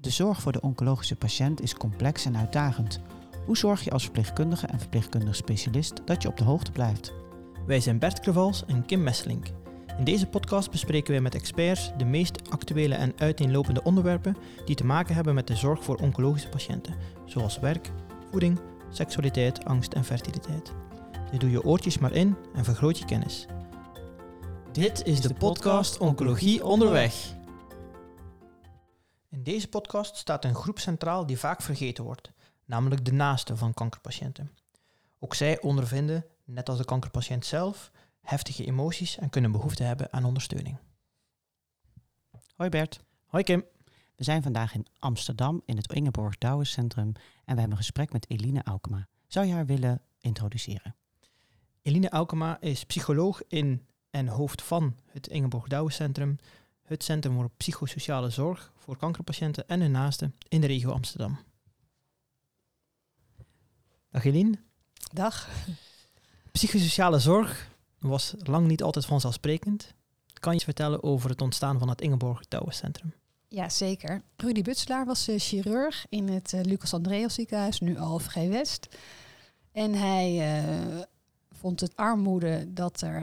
De zorg voor de oncologische patiënt is complex en uitdagend. Hoe zorg je als verpleegkundige en verpleegkundig specialist dat je op de hoogte blijft? Wij zijn Bert Krevals en Kim Messelink. In deze podcast bespreken wij met experts de meest actuele en uiteenlopende onderwerpen die te maken hebben met de zorg voor oncologische patiënten, zoals werk, voeding, seksualiteit, angst en fertiliteit. Dus doe je oortjes maar in en vergroot je kennis. Dit is de podcast Oncologie onderweg. In deze podcast staat een groep centraal die vaak vergeten wordt, namelijk de naasten van kankerpatiënten. Ook zij ondervinden, net als de kankerpatiënt zelf, heftige emoties en kunnen behoefte hebben aan ondersteuning. Hoi Bert. Hoi Kim. We zijn vandaag in Amsterdam in het Ingeborg Douwen Centrum en we hebben een gesprek met Eline Aukema. Zou je haar willen introduceren? Eline Aukema is psycholoog in en hoofd van het Ingeborg Douwen Centrum, het Centrum voor Psychosociale Zorg voor kankerpatiënten en hun naasten in de regio Amsterdam. Dag Eline. Dag. Psychosociale zorg was lang niet altijd vanzelfsprekend. Kan je iets vertellen over het ontstaan van het Ingeborg Douwen Centrum? Ja, zeker. Rudy Butselaar was uh, chirurg in het uh, Lucas Andreas ziekenhuis, nu ALVG West. En hij uh, vond het armoede dat er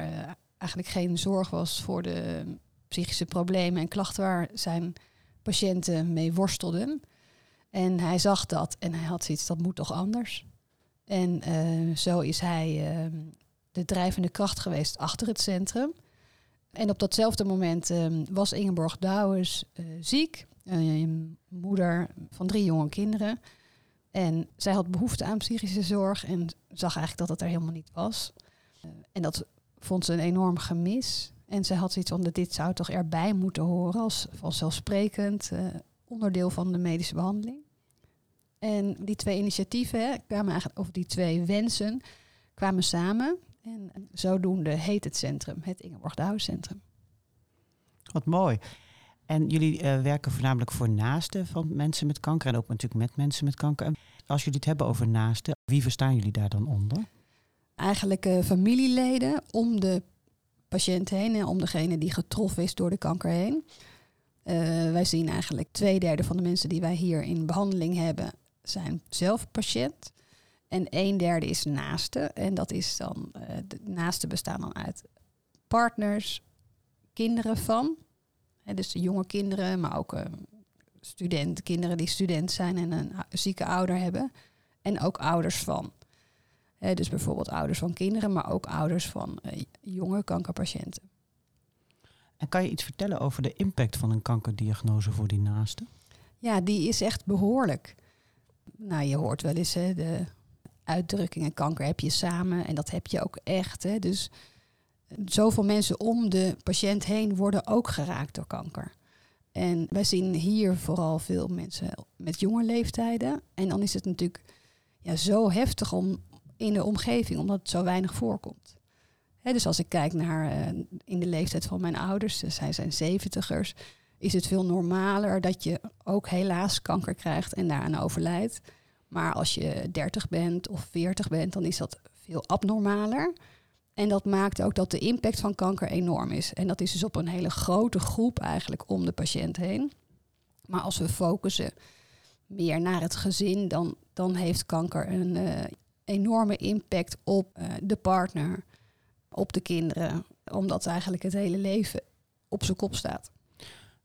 eigenlijk geen zorg was voor de psychische problemen en klachten waar zijn patiënten mee worstelden. En hij zag dat en hij had zoiets, dat moet toch anders. En zo is hij de drijvende kracht geweest achter het centrum. En op datzelfde moment um, was Ingeborg Douwers uh, ziek, een moeder van drie jonge kinderen. En zij had behoefte aan psychische zorg en zag eigenlijk dat het er helemaal niet was. En dat vond ze een enorm gemis. En zij had zoiets van, dit zou toch erbij moeten horen als vanzelfsprekend uh, onderdeel van de medische behandeling. En die twee initiatieven hè, kwamen eigenlijk, of die twee wensen kwamen samen. En zodoende heet het centrum het Ingeborg Centrum. Wat mooi. En jullie uh, werken voornamelijk voor naasten van mensen met kanker en ook natuurlijk met mensen met kanker. Als jullie het hebben over naasten, wie verstaan jullie daar dan onder? Eigenlijk uh, familieleden om de patiënt heen en om degene die getroffen is door de kanker heen. Uh, wij zien eigenlijk twee derde van de mensen die wij hier in behandeling hebben, zijn zelf patiënt. En een derde is naaste. En dat is dan, uh, de naasten bestaan dan uit partners, kinderen van. Hè, dus de jonge kinderen, maar ook uh, studenten, kinderen die student zijn en een zieke ouder hebben. En ook ouders van. Dus bijvoorbeeld ouders van kinderen, maar ook ouders van uh, jonge kankerpatiënten. En kan je iets vertellen over de impact van een kankerdiagnose voor die naasten? Ja, die is echt behoorlijk. Nou, je hoort wel eens hè, de uitdrukkingen kanker heb je samen en dat heb je ook echt. Hè. Dus zoveel mensen om de patiënt heen worden ook geraakt door kanker. En wij zien hier vooral veel mensen met jonge leeftijden. En dan is het natuurlijk ja, zo heftig om in de omgeving, omdat het zo weinig voorkomt. dus als ik kijk naar uh, in de leeftijd van mijn ouders, dus zij zijn zeventigers, is het veel normaler dat je ook helaas kanker krijgt en daaraan overlijdt. Maar als je 30 bent of 40 bent, dan is dat veel abnormaler. En dat maakt ook dat de impact van kanker enorm is. En dat is dus op een hele grote groep eigenlijk om de patiënt heen. Maar als we focussen meer naar het gezin, dan, dan heeft kanker een uh, enorme impact op uh, de partner, op de kinderen. Omdat eigenlijk het hele leven op zijn kop staat.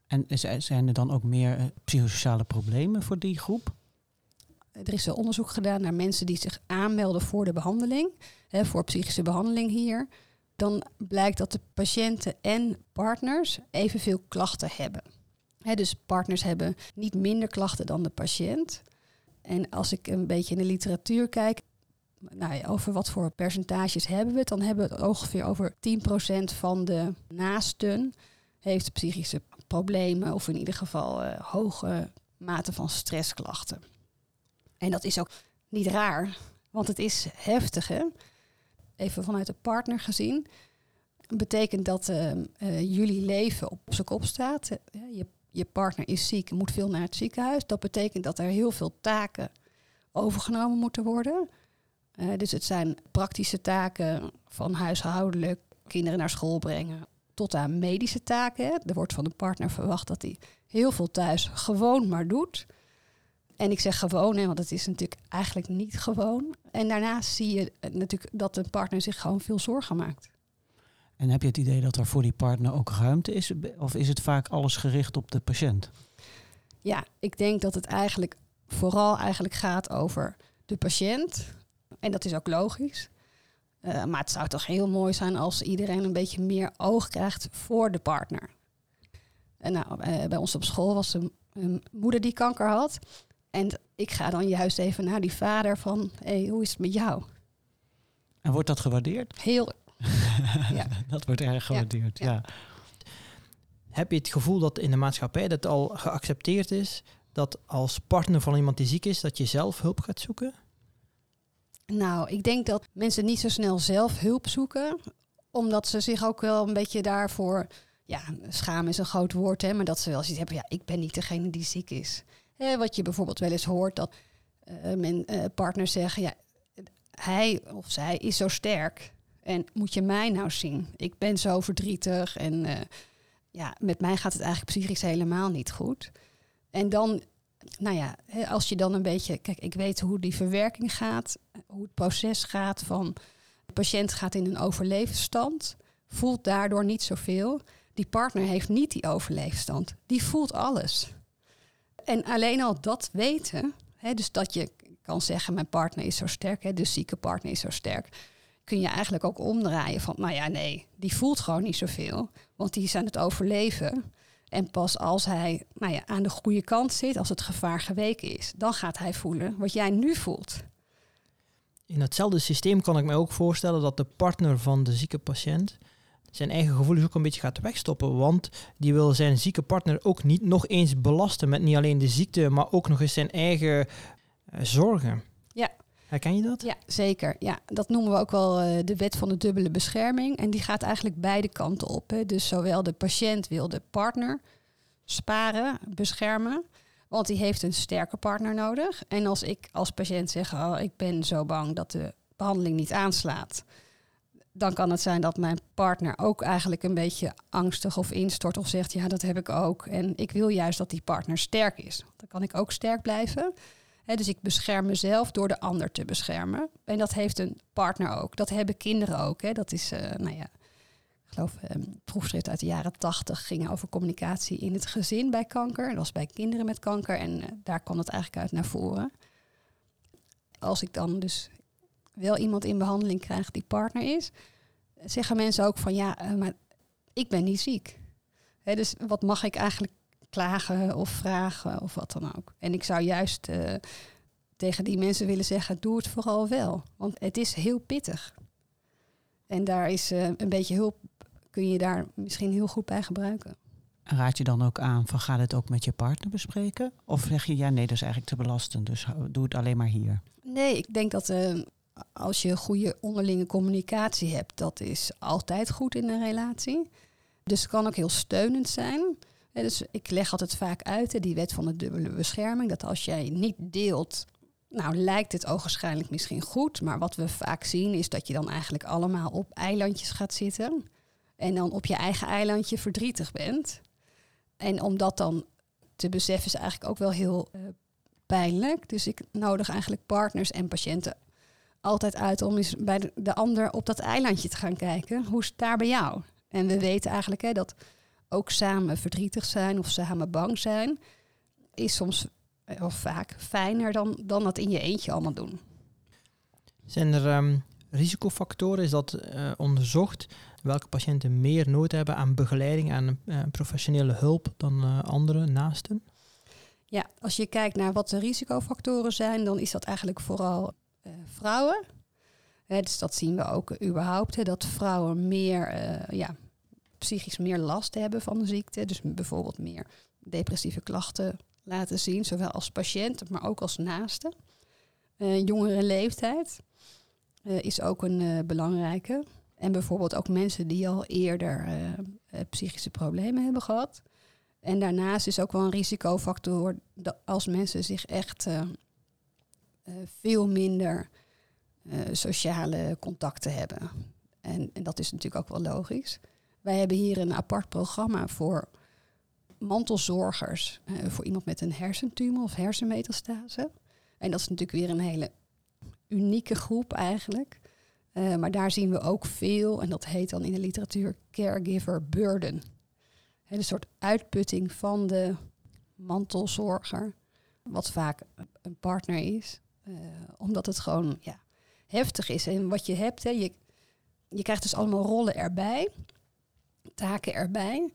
En zijn er dan ook meer uh, psychosociale problemen voor die groep? Er is een onderzoek gedaan naar mensen die zich aanmelden voor de behandeling, hè, voor psychische behandeling hier. Dan blijkt dat de patiënten en partners evenveel klachten hebben. Hè, dus partners hebben niet minder klachten dan de patiënt. En als ik een beetje in de literatuur kijk, nou over wat voor percentages hebben we het, dan hebben we het ongeveer over 10% van de naasten heeft psychische problemen of in ieder geval uh, hoge mate van stressklachten. En dat is ook niet raar, want het is heftig. Hè? Even vanuit de partner gezien. Betekent dat uh, uh, jullie leven op zijn kop staat. Je, je partner is ziek, moet veel naar het ziekenhuis. Dat betekent dat er heel veel taken overgenomen moeten worden. Uh, dus het zijn praktische taken van huishoudelijk, kinderen naar school brengen, tot aan medische taken. Er wordt van de partner verwacht dat hij heel veel thuis gewoon maar doet. En ik zeg gewoon, hè, want het is natuurlijk eigenlijk niet gewoon. En daarnaast zie je eh, natuurlijk dat de partner zich gewoon veel zorgen maakt. En heb je het idee dat er voor die partner ook ruimte is? Of is het vaak alles gericht op de patiënt? Ja, ik denk dat het eigenlijk vooral eigenlijk gaat over de patiënt. En dat is ook logisch. Uh, maar het zou toch heel mooi zijn als iedereen een beetje meer oog krijgt voor de partner. En nou, uh, bij ons op school was een, een, moeder die kanker had. En ik ga dan juist even naar die vader van, hey, hoe is het met jou? En wordt dat gewaardeerd? Heel. ja. Dat wordt erg gewaardeerd, ja. ja. Heb je het gevoel dat in de maatschappij dat al geaccepteerd is dat als partner van iemand die ziek is, dat je zelf hulp gaat zoeken? Nou, ik denk dat mensen niet zo snel zelf hulp zoeken, omdat ze zich ook wel een beetje daarvoor, ja, schamen is een groot woord, hè, maar dat ze wel zoiets hebben, ja, ik ben niet degene die ziek is. Hè, wat je bijvoorbeeld wel eens hoort, dat uh, men, uh, partners zeggen, ja, hij of zij is zo sterk en moet je mij nou zien? Ik ben zo verdrietig en uh, ja, met mij gaat het eigenlijk psychisch helemaal niet goed. En dan nou ja, als je dan een beetje, kijk, ik weet hoe die verwerking gaat, hoe het proces gaat van de patiënt gaat in een overleefstand, voelt daardoor niet zoveel. Die partner heeft niet die overleefstand, die voelt alles. En alleen al dat weten, hè, dus dat je kan zeggen, mijn partner is zo sterk, hè, de zieke partner is zo sterk, kun je eigenlijk ook omdraaien van, nou ja, nee, die voelt gewoon niet zoveel, want die is aan het overleven. En pas als hij nou ja, aan de goede kant zit, als het gevaar geweken is, dan gaat hij voelen wat jij nu voelt. In hetzelfde systeem kan ik me ook voorstellen dat de partner van de zieke patiënt zijn eigen gevoelens ook een beetje gaat wegstoppen. Want die wil zijn zieke partner ook niet nog eens belasten met niet alleen de ziekte, maar ook nog eens zijn eigen uh, zorgen. Herken je dat? Ja, zeker. Ja, dat noemen we ook wel uh, de wet van de dubbele bescherming. En die gaat eigenlijk beide kanten op. Hè. Dus zowel de patiënt wil de partner sparen, beschermen. Want die heeft een sterke partner nodig. En als ik als patiënt zeg, oh, ik ben zo bang dat de behandeling niet aanslaat. Dan kan het zijn dat mijn partner ook eigenlijk een beetje angstig of instort of zegt, ja, dat heb ik ook. En ik wil juist dat die partner sterk is. Dan kan ik ook sterk blijven dus ik bescherm mezelf door de ander te beschermen. En dat heeft een partner ook. Dat hebben kinderen ook. Dat is, uh, nou ja, ik geloof, um, proefschrift uit de jaren tachtig ging over communicatie in het gezin bij kanker. Dat was bij kinderen met kanker. En uh, daar kwam het eigenlijk uit naar voren. Als ik dan dus wel iemand in behandeling krijg die partner is, zeggen mensen ook van ja, uh, maar ik ben niet ziek. dus wat mag ik eigenlijk klagen of vragen of wat dan ook. En ik zou juist uh, tegen die mensen willen zeggen, doe het vooral wel. Want het is heel pittig. En daar is uh, een beetje hulp, kun je daar misschien heel goed bij gebruiken. Raad je dan ook aan van ga het ook met je partner bespreken? Of zeg je ja, nee, dat is eigenlijk te belastend, dus doe het alleen maar hier? Nee, ik denk dat uh, als je goede onderlinge communicatie hebt, dat is altijd goed in een relatie. Dus het kan ook heel steunend zijn dus ik leg altijd vaak uit, die wet van de dubbele bescherming, dat als jij niet deelt, nou lijkt het ogenschijnlijk misschien goed, maar wat we vaak zien is dat je dan eigenlijk allemaal op eilandjes gaat zitten en dan op je eigen eilandje verdrietig bent. En om dat dan te beseffen is eigenlijk ook wel heel uh, pijnlijk. Dus ik nodig eigenlijk partners en patiënten altijd uit om eens bij de, de ander op dat eilandje te gaan kijken. Hoe is het daar bij jou? En we weten eigenlijk hè, dat ook samen verdrietig zijn of samen bang zijn, is soms eh, of vaak fijner dan, dan dat in je eentje allemaal doen. Zijn er um, risicofactoren? Is dat uh, onderzocht? Welke patiënten meer nood hebben aan begeleiding, aan uh, professionele hulp dan uh, andere naasten? Ja, als je kijkt naar wat de risicofactoren zijn, dan is dat eigenlijk vooral vrouwen. Hè, dus dat zien we ook überhaupt, hè, dat vrouwen meer ja, psychisch meer last hebben van de ziekte. Dus bijvoorbeeld meer depressieve klachten laten zien, zowel als patiënt, maar ook als naaste. Uh, jongere leeftijd uh, is ook een uh, belangrijke. En bijvoorbeeld ook mensen die al eerder psychische problemen hebben gehad. En daarnaast is ook wel een risicofactor als mensen zich echt veel minder sociale contacten hebben. En, en, dat is natuurlijk ook wel logisch. Wij hebben hier een apart programma voor mantelzorgers. eh, voor iemand met een hersentumor of hersenmetastase. En dat is natuurlijk weer een hele unieke groep eigenlijk. Eh, maar daar zien we ook veel, en dat heet dan in de literatuur caregiver burden. Een soort uitputting van de mantelzorger, wat vaak een partner is. Eh, omdat het gewoon ja, heftig is. En wat je hebt, hè, je, je krijgt dus allemaal rollen erbij, taken erbij,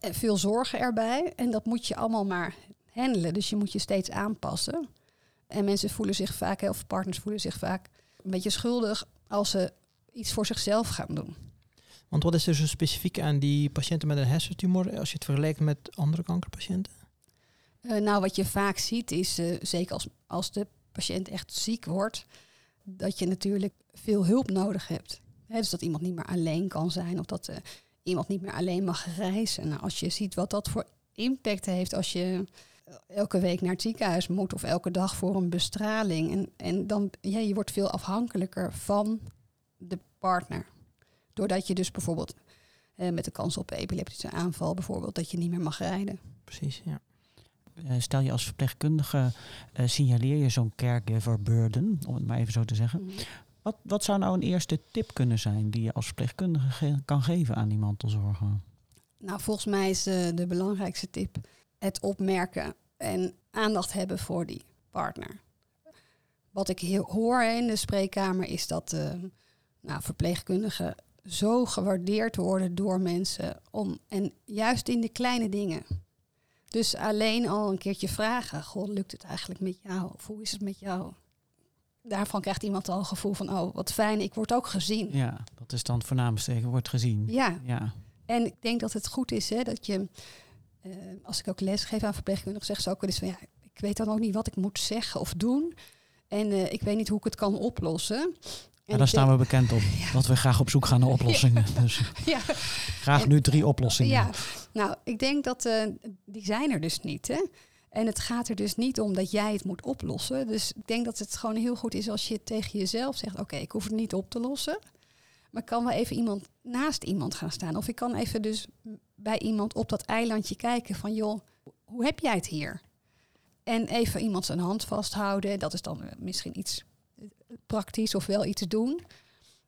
en veel zorgen erbij. En dat moet je allemaal maar handelen. Dus je moet je steeds aanpassen. En mensen voelen zich vaak, of partners voelen zich vaak een beetje schuldig als ze iets voor zichzelf gaan doen. Want wat is er zo specifiek aan die patiënten met een hersentumor als je het vergelijkt met andere kankerpatiënten? Uh, nou, wat je vaak ziet is, uh, zeker als, als de patiënt echt ziek wordt, dat je natuurlijk veel hulp nodig hebt. He, dus dat iemand niet meer alleen kan zijn of dat uh, iemand niet meer alleen mag reizen. Nou, als je ziet wat dat voor impact heeft als je elke week naar het ziekenhuis moet of elke dag voor een bestraling. En, en dan, ja, je wordt veel afhankelijker van de partner. Doordat je dus bijvoorbeeld eh, met de kans op epileptische aanval bijvoorbeeld, dat je niet meer mag rijden. Precies, ja. Uh, stel je als verpleegkundige, uh, signaleer je zo'n caregiver burden, om het maar even zo te zeggen. Mm. Wat, wat zou nou een eerste tip kunnen zijn die je als verpleegkundige ge kan geven aan die mantelzorger? Nou, volgens mij is uh, de belangrijkste tip het opmerken en aandacht hebben voor die partner. Wat ik hoor in de spreekkamer is dat uh, nou, verpleegkundigen zo gewaardeerd worden door mensen. Om, en juist in de kleine dingen. Dus alleen al een keertje vragen: Goh, lukt het eigenlijk met jou? Of hoe is het met jou? Daarvan krijgt iemand al een gevoel van: Oh, wat fijn, ik word ook gezien. Ja, dat is dan het voornaamste, je wordt gezien. Ja. ja. En ik denk dat het goed is hè, dat je uh, als ik ook les geef aan verpleegkundigen, zeggen ze ook wel eens van ja, ik weet dan ook niet wat ik moet zeggen of doen. En uh, ik weet niet hoe ik het kan oplossen. Ja, daar staan we bekend op. Ja. Dat we graag op zoek gaan naar oplossingen. Ja. Dus ja. graag en, nu drie oplossingen. Ja, nou, ik denk dat uh, die zijn er dus niet. Hè? En het gaat er dus niet om dat jij het moet oplossen. Dus ik denk dat het gewoon heel goed is als je tegen jezelf zegt: Oké, ik hoef het niet op te lossen. Maar kan wel even iemand naast iemand gaan staan. Of ik kan even dus bij iemand op dat eilandje kijken van joh, hoe heb jij het hier? En even iemand zijn hand vasthouden. Dat is dan misschien iets praktisch of wel iets doen.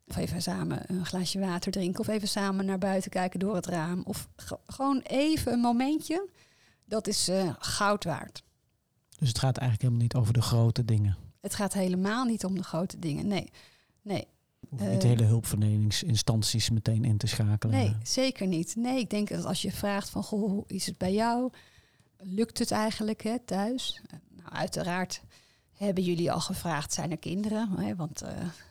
Of even samen een glaasje water drinken. Of even samen naar buiten kijken door het raam. Of gewoon even een momentje. Dat is uh, goud waard. Dus het gaat eigenlijk helemaal niet over de grote dingen. Het gaat helemaal niet om de grote dingen. Nee. Nee. Hoef niet de hele hulpverleningsinstanties meteen in te schakelen. Nee, zeker niet. Nee, ik denk dat als je vraagt van, goh, hoe is het bij jou? Lukt het eigenlijk hè, thuis? Nou, uiteraard hebben jullie al gevraagd, zijn er kinderen? Hè, want uh,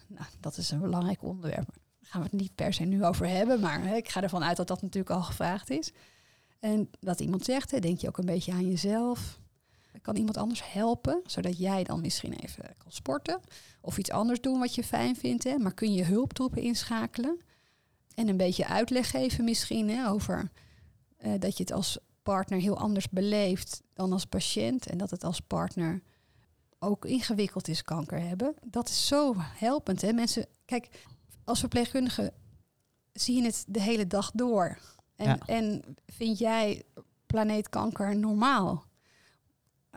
nou, dat is een belangrijk onderwerp. Daar gaan we het niet per se nu over hebben, maar hè, ik ga ervan uit dat dat natuurlijk al gevraagd is. En dat iemand zegt, hè, denk je ook een beetje aan jezelf. Kan iemand anders helpen, zodat jij dan misschien even kan sporten of iets anders doen wat je fijn vindt. Hè? Maar kun je hulptroepen inschakelen en een beetje uitleg geven misschien hè, over uh, dat je het als partner heel anders beleeft dan als patiënt en dat het als partner ook ingewikkeld is kanker hebben. Dat is zo helpend. Hè? Mensen, kijk, als verpleegkundige zie je het de hele dag door. En, ja. en vind jij planeetkanker normaal?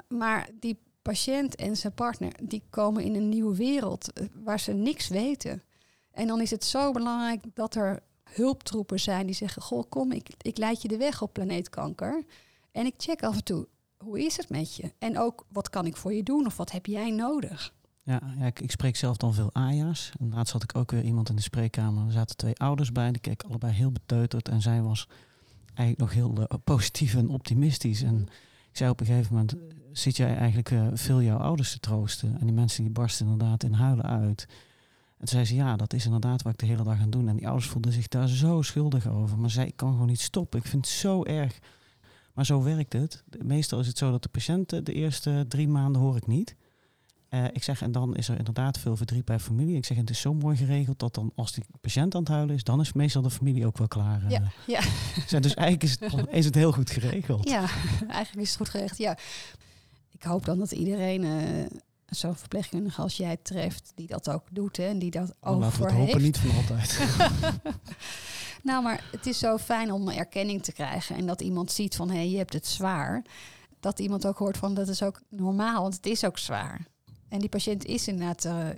Maar die patiënt en zijn partner, die komen in een nieuwe wereld eh, waar ze niks weten. En dan is het zo belangrijk dat er hulptroepen zijn die zeggen: Goh, kom, ik, ik leid je de weg op planeetkanker. En ik check af en toe, hoe is het met je? En ook, wat kan ik voor je doen of wat heb jij nodig? Ja, ja ik, ik, spreek zelf dan veel AJA's. En laatst had ik ook weer iemand in de spreekkamer. Er zaten twee ouders bij, die keken allebei heel beteuterd. En zij was eigenlijk nog heel uh, positief en optimistisch. En ik zei op een gegeven moment, zit jij eigenlijk uh, veel jouw ouders te troosten? En die mensen die barsten inderdaad in huilen uit. En toen zei ze, ja, dat is inderdaad wat ik de hele dag aan doen. En die ouders voelden zich daar zo schuldig over. Maar zij, kan gewoon niet stoppen. Ik vind het zo erg. Maar zo werkt het. Meestal is het zo dat de patiënten de eerste drie maanden hoor ik niet. Uh, ik zeg, en dan is er inderdaad veel verdriet bij familie. Ik zeg, het is zo mooi geregeld dat dan als die patiënt aan het huilen is, dan is meestal de familie ook wel klaar. Ja, uh, ja. Zeg, dus eigenlijk is het, is het heel goed geregeld. Ja, eigenlijk is het goed geregeld. Ja. Ik hoop dan dat iedereen uh, zo'n verpleegkundige als jij treft, die dat ook doet hè, en die dat ook laten voor we het hopen heeft. niet van altijd. Nou, maar het is zo fijn om erkenning te krijgen en dat iemand ziet van hé, hey, je hebt het zwaar. Dat iemand ook hoort van dat is ook normaal, want het is ook zwaar. En die patiënt is inderdaad uh,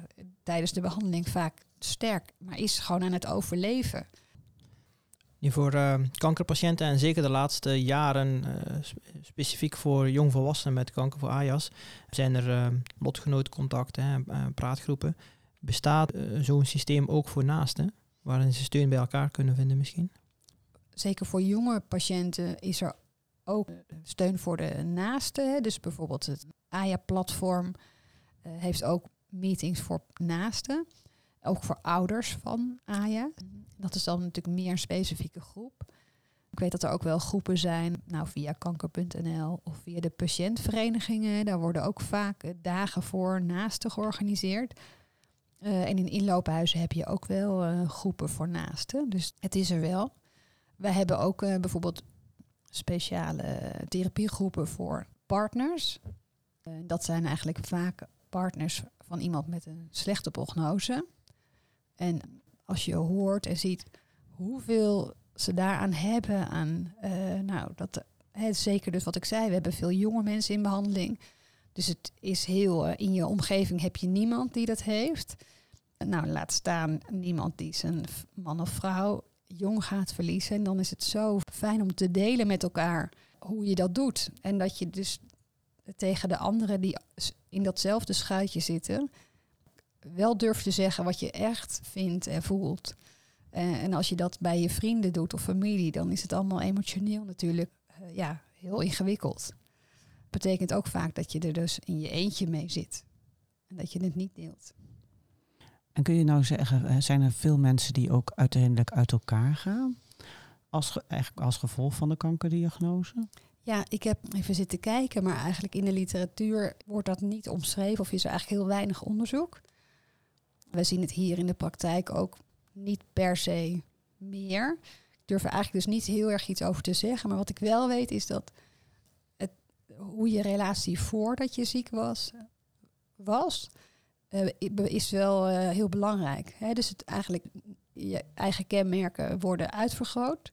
tijdens de behandeling vaak sterk, maar is gewoon aan het overleven. voor uh, kankerpatiënten en zeker de laatste jaren, uh, specifiek voor jongvolwassenen met kanker voor AJAS, zijn er lotgenootcontacten, praatgroepen. Bestaat zo'n systeem ook voor naasten, waarin ze steun bij elkaar kunnen vinden misschien? Zeker voor jonge patiënten is er ook steun voor de naasten. Dus bijvoorbeeld het AJA-platform heeft ook meetings voor naasten. Ook voor ouders van AJA. Dat is dan natuurlijk meer een specifieke groep. Ik weet dat er ook wel groepen zijn, nou via kanker.nl of via de patiëntverenigingen. Daar worden ook vaak dagen voor naasten georganiseerd. Uh, en in inloophuizen heb je ook wel groepen voor naasten. Dus het is er wel. Wij hebben ook bijvoorbeeld speciale therapiegroepen voor partners. dat zijn eigenlijk vaak partners van iemand met een slechte prognose. En als je hoort en ziet hoeveel ze daaraan hebben, aan, uh, nou, dat, hè, zeker dus wat ik zei, we hebben veel jonge mensen in behandeling. Dus het is heel, uh, in je omgeving heb je niemand die dat heeft. Nou, laat staan niemand die zijn man of vrouw jong gaat verliezen. En dan is het zo fijn om te delen met elkaar hoe je dat doet. En dat je dus tegen de anderen die in datzelfde schuitje zitten, wel durft te zeggen wat je echt vindt en voelt. En als je dat bij je vrienden doet of familie, dan is het allemaal emotioneel natuurlijk uh, ja, heel ingewikkeld. Betekent ook vaak dat je er dus in je eentje mee zit. En dat je het niet deelt. En kun je nou zeggen, zijn er veel mensen die ook uiteindelijk uit elkaar gaan? Als, eigenlijk als gevolg van de kankerdiagnose? Ja, ik heb even zitten kijken, maar eigenlijk in de literatuur wordt dat niet omschreven of is er eigenlijk heel weinig onderzoek. We zien het hier in de praktijk ook niet per se meer. Ik durf er eigenlijk dus niet heel erg iets over te zeggen. Maar wat ik wel weet is dat het, hoe je relatie voordat je ziek was, was uh, is wel uh, heel belangrijk. Dus het eigenlijk je eigen kenmerken worden uitvergroot.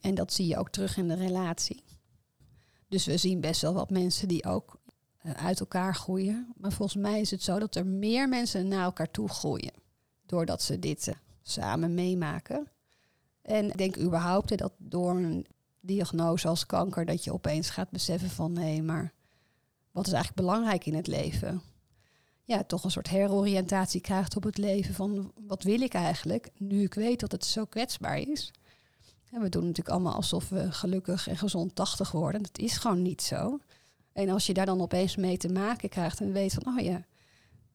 En dat zie je ook terug in de relatie. Dus we zien best wel wat mensen die ook uh, uit elkaar groeien. Maar volgens mij is het zo dat er meer mensen naar elkaar toe groeien. Doordat ze dit uh, samen meemaken. En ik denk überhaupt dat door een diagnose als kanker, dat je opeens gaat beseffen van hé, maar wat is eigenlijk belangrijk in het leven? Ja, toch een soort heroriëntatie krijgt op het leven van wat wil ik eigenlijk, nu ik weet dat het zo kwetsbaar is. En we doen natuurlijk allemaal alsof we gelukkig en gezond 80 worden. Dat is gewoon niet zo. En als je daar dan opeens mee te maken krijgt en weet van, oh ja,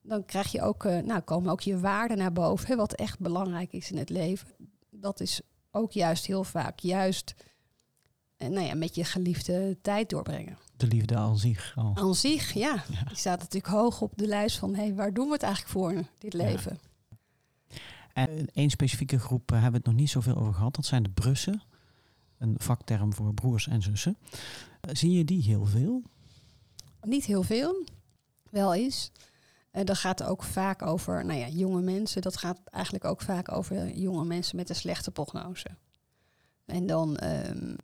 dan krijg je ook, uh, nou, komen ook je waarden naar boven, wat echt belangrijk is in het leven. Dat is ook juist heel vaak juist uh, nou ja, met je geliefde tijd doorbrengen. De liefde aan zich al. Aan zich, ja. ja. Die staat natuurlijk hoog op de lijst van, hé, hey, waar doen we het eigenlijk voor, dit leven? Ja. En één specifieke groep uh, hebben we het nog niet zoveel over gehad. Dat zijn de Brussen. Een vakterm voor broers en zussen. zie je die heel veel? Niet heel veel, wel eens. En dat gaat ook vaak over nou ja, jonge mensen. Dat gaat eigenlijk ook vaak over jonge mensen met een slechte prognose. En dan um,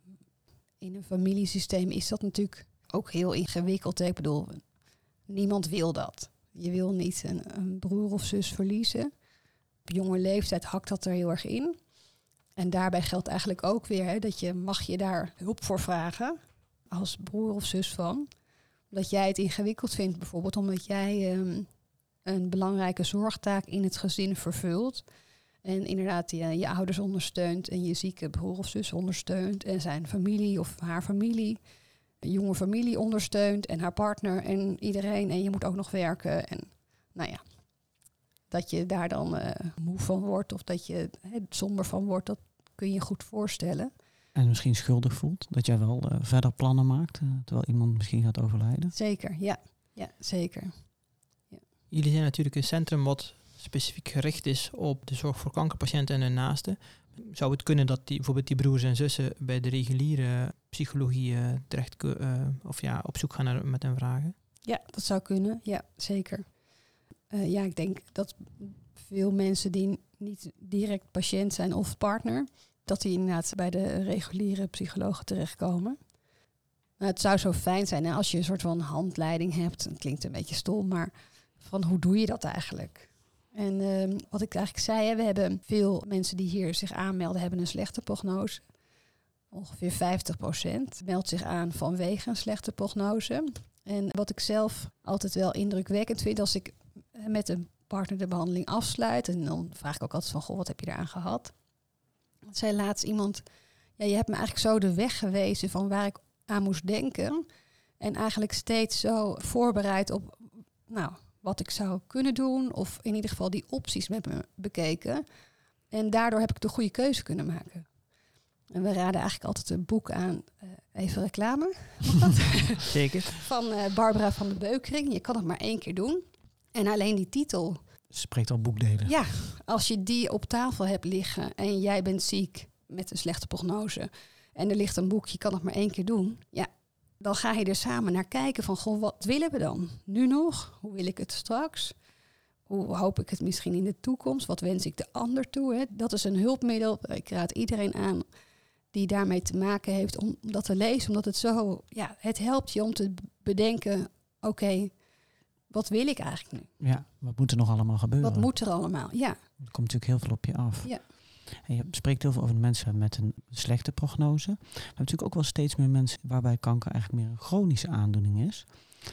in een familiesysteem is dat natuurlijk ook heel ingewikkeld. Ik bedoel, niemand wil dat. Je wil niet een, een broer of zus verliezen. Jonge leeftijd hakt dat er heel erg in. En daarbij geldt eigenlijk ook weer hè, dat je mag je daar hulp voor vragen als broer of zus van dat jij het ingewikkeld vindt, bijvoorbeeld omdat jij um, een belangrijke zorgtaak in het gezin vervult. En inderdaad je, je ouders ondersteunt en je zieke broer of zus ondersteunt. En zijn familie of haar familie, jonge familie ondersteunt. En haar partner en iedereen. En je moet ook nog werken. En nou ja, dat je daar dan uh, moe van wordt of dat je he, somber van wordt, dat kun je goed voorstellen. En misschien schuldig voelt dat jij wel uh, verder plannen maakt, uh, terwijl iemand misschien gaat overlijden. Zeker, ja. Ja, zeker. Ja. Jullie zijn natuurlijk een centrum wat specifiek gericht is op de zorg voor kankerpatiënten en hun naasten. Zou het kunnen dat die, bijvoorbeeld die broers en zussen bij de reguliere psychologie uh, terecht of ja, op zoek gaan naar, met hun vragen? Ja, dat zou kunnen. Ja, zeker. Ja, ik denk dat veel mensen die niet direct patiënt zijn of partner, dat die inderdaad bij de reguliere psychologen terechtkomen. Nou, het zou zo fijn zijn als je een soort van handleiding hebt. Het klinkt een beetje stom, maar van hoe doe je dat eigenlijk? En ehm, wat ik eigenlijk zei, we hebben veel mensen die hier zich aanmelden, hebben een slechte prognose. Ongeveer 50% meldt zich aan vanwege een slechte prognose. En wat ik zelf altijd wel indrukwekkend vind, als ik met een partner de behandeling afsluit, en dan vraag ik ook altijd van, goh, wat heb je eraan gehad? Zei laatst iemand, ja, je hebt me eigenlijk zo de weg gewezen van waar ik aan moest denken. En eigenlijk steeds zo voorbereid op, nou, wat ik zou kunnen doen, of in ieder geval die opties met me bekeken. En daardoor heb ik de goede keuze kunnen maken. En we raden eigenlijk altijd een boek aan, uh, even reclame, Zeker. van uh, Barbara van de Beukering. Je kan het maar één keer doen. En alleen die titel. Spreekt al boekdelen. Ja, als je die op tafel hebt liggen en jij bent ziek met een slechte prognose. En er ligt een boek, je kan het maar één keer doen. Ja, dan ga je er samen naar kijken van, goh, wat willen we dan? Nu nog? Hoe wil ik het straks? Hoe hoop ik het misschien in de toekomst? Wat wens ik de ander toe? Hè? Dat is een hulpmiddel. Ik raad iedereen aan die daarmee te maken heeft om dat te lezen. Omdat het zo, ja, het helpt je om te bedenken, oké, wat wil ik eigenlijk nu? Ja, wat moet er nog allemaal gebeuren? Wat moet er allemaal? Ja. Er komt natuurlijk heel veel op je af. Ja. En je spreekt heel veel over mensen met een slechte prognose. Maar we hebben natuurlijk ook wel steeds meer mensen waarbij kanker eigenlijk meer een chronische aandoening is.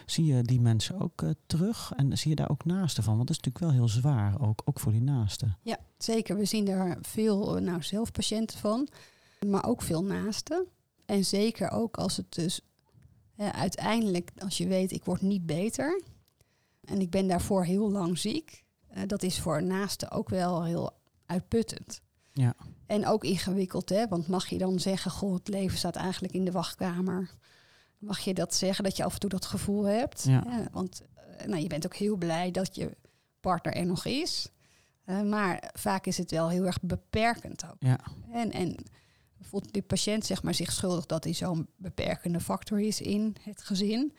Zie je die mensen ook uh, terug en zie je daar ook naasten van? Want dat is natuurlijk wel heel zwaar, ook, ook voor die naasten. Ja, zeker. We zien daar veel uh, nou, zelf patiënten van, maar ook veel naasten. En zeker ook als het dus uh, uiteindelijk, als je weet, ik word niet beter en ik ben daarvoor heel lang ziek. dat is voor naasten ook wel heel uitputtend. Ja. En ook ingewikkeld, hè? Want mag je dan zeggen, goh, het leven staat eigenlijk in de wachtkamer. Mag je dat zeggen, dat je af en toe dat gevoel hebt? Ja. Ja, want uh, nou, je bent ook heel blij dat je partner er nog is. Uh, maar vaak is het wel heel erg beperkend ook. Ja. En, en voelt die patiënt zeg maar, zich schuldig dat hij zo'n beperkende factor is in het gezin.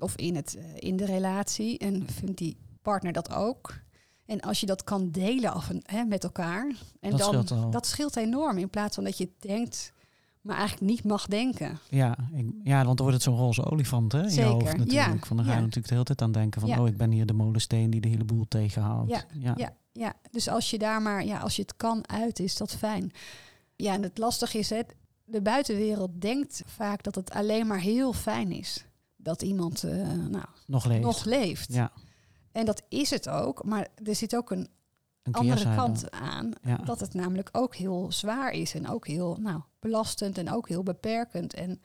Of in, het, uh, in de relatie. En vindt die partner dat ook. En als je dat kan delen af en, hè, met elkaar, en Dat dan, scheelt dat scheelt enorm. In plaats van dat je denkt, maar eigenlijk niet mag denken. Ja, ik, ja, want dan wordt het zo'n roze olifant hè, in je hoofd natuurlijk. ja, Van dan ga je ja. natuurlijk de hele tijd aan denken van... Ja. oh, ik ben hier de molensteen die de hele boel tegenhoudt. Ja, ja. Ja, ja. Dus als je daar maar, ja, als je het kan uit, is dat fijn. Ja, en het lastige is, hè, de buitenwereld denkt vaak dat het alleen maar heel fijn is. Dat iemand uh, nou, Nog leeft. nog leeft. Ja, En dat is het ook, maar er zit ook een een andere kant aan. Ja. Dat het namelijk ook heel zwaar is en ook heel nou, belastend en ook heel beperkend. En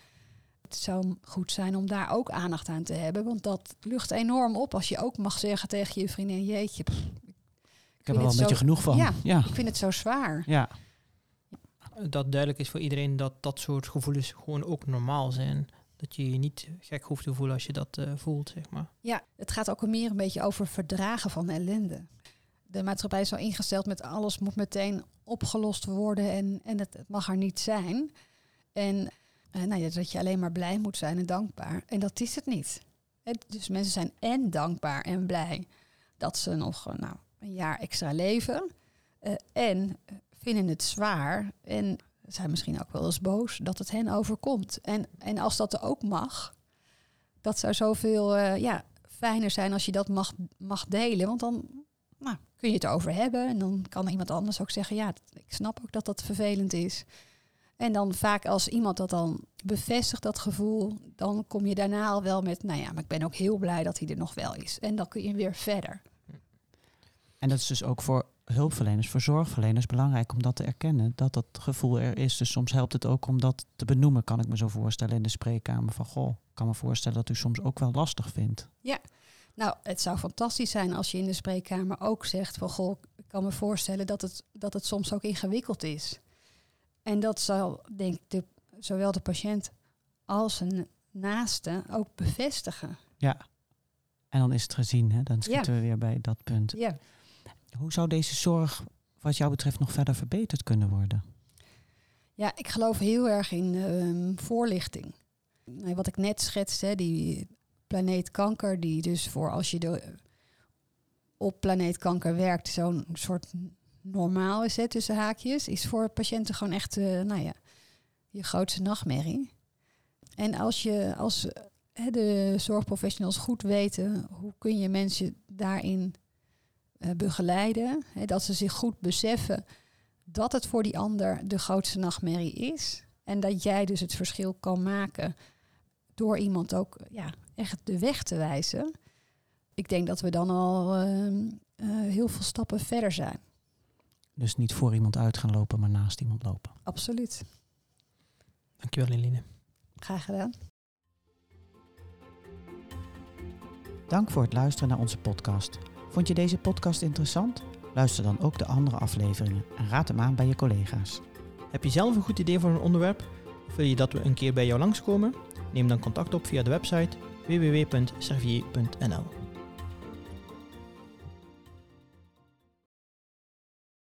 het zou goed zijn om daar ook aandacht aan te hebben, want dat lucht enorm op als je ook mag zeggen tegen je vriendin, jeetje, pff, Ik heb er wel het een beetje zo- genoeg van. Ja. ja. ik vind het zo zwaar. ja. Dat duidelijk is voor iedereen dat dat soort gevoelens gewoon ook normaal zijn. Dat je je niet gek hoeft te voelen als je dat eh, voelt, zeg maar. Ja, het gaat ook meer een beetje over verdragen van ellende. De maatschappij is zo ingesteld met alles moet meteen opgelost worden en, en het, mag er niet zijn. En eh, nou ja, dat je alleen maar blij moet zijn en dankbaar. En dat is het niet. Dus mensen zijn en dankbaar en blij dat ze nog eh, nou, een jaar extra leven. en vinden het zwaar en zijn misschien ook wel eens boos dat het hen overkomt. En, en als dat er ook mag, dat zou zoveel eh, ja, fijner zijn als je dat mag, mag delen. Want dan nou, kun je het over hebben. En dan kan iemand anders ook zeggen, ja, ik snap ook dat dat vervelend is. En dan vaak als iemand dat dan bevestigt, dat gevoel, dan kom je daarna al wel met, nou ja, maar ik ben ook heel blij dat hij er nog wel is. En dan kun je weer verder. En dat is dus ook voor hulpverleners, voor zorgverleners belangrijk om dat te erkennen, dat dat gevoel er is. Dus soms helpt het ook om dat te benoemen, kan ik me zo voorstellen in de spreekkamer. Van goh, ik kan me voorstellen dat u soms ook wel lastig vindt. Nou, het zou fantastisch zijn als je in de spreekkamer ook zegt van goh, ik kan me voorstellen dat het, dat het soms ook ingewikkeld is. En dat zal, denk ik, de, zowel de patiënt als een naaste ook bevestigen. Ja. En dan is het gezien, hè? dan schieten we weer bij dat punt. Ja. Hoe zou deze zorg wat jou betreft nog verder verbeterd kunnen worden? Ja, ik geloof heel erg in ehm, voorlichting. Wat ik net schetste, die planeet kanker, die dus voor als je op planeet kanker werkt, zo'n soort normaal is, tussen haakjes, is voor patiënten gewoon echt, eh, nou ja, je grootste nachtmerrie. En als je als hè, de zorgprofessionals goed weten hoe kun je mensen daarin begeleiden, hè, dat ze zich goed beseffen dat het voor die ander de grootste nachtmerrie is. En dat jij dus het verschil kan maken door iemand ook ja, echt de weg te wijzen. Ik denk dat we dan al ehm, eh, heel veel stappen verder zijn. Dus niet voor iemand uit gaan lopen, maar naast iemand lopen. Absoluut. Dankjewel Eline. Graag gedaan. Dank voor het luisteren naar onze podcast. Vond je deze podcast interessant? Luister dan ook de andere afleveringen en raad hem aan bij je collega's. Heb je zelf een goed idee voor een onderwerp? Of wil je dat we een keer bij jou langskomen? Neem dan contact op via de website www.servier.nl.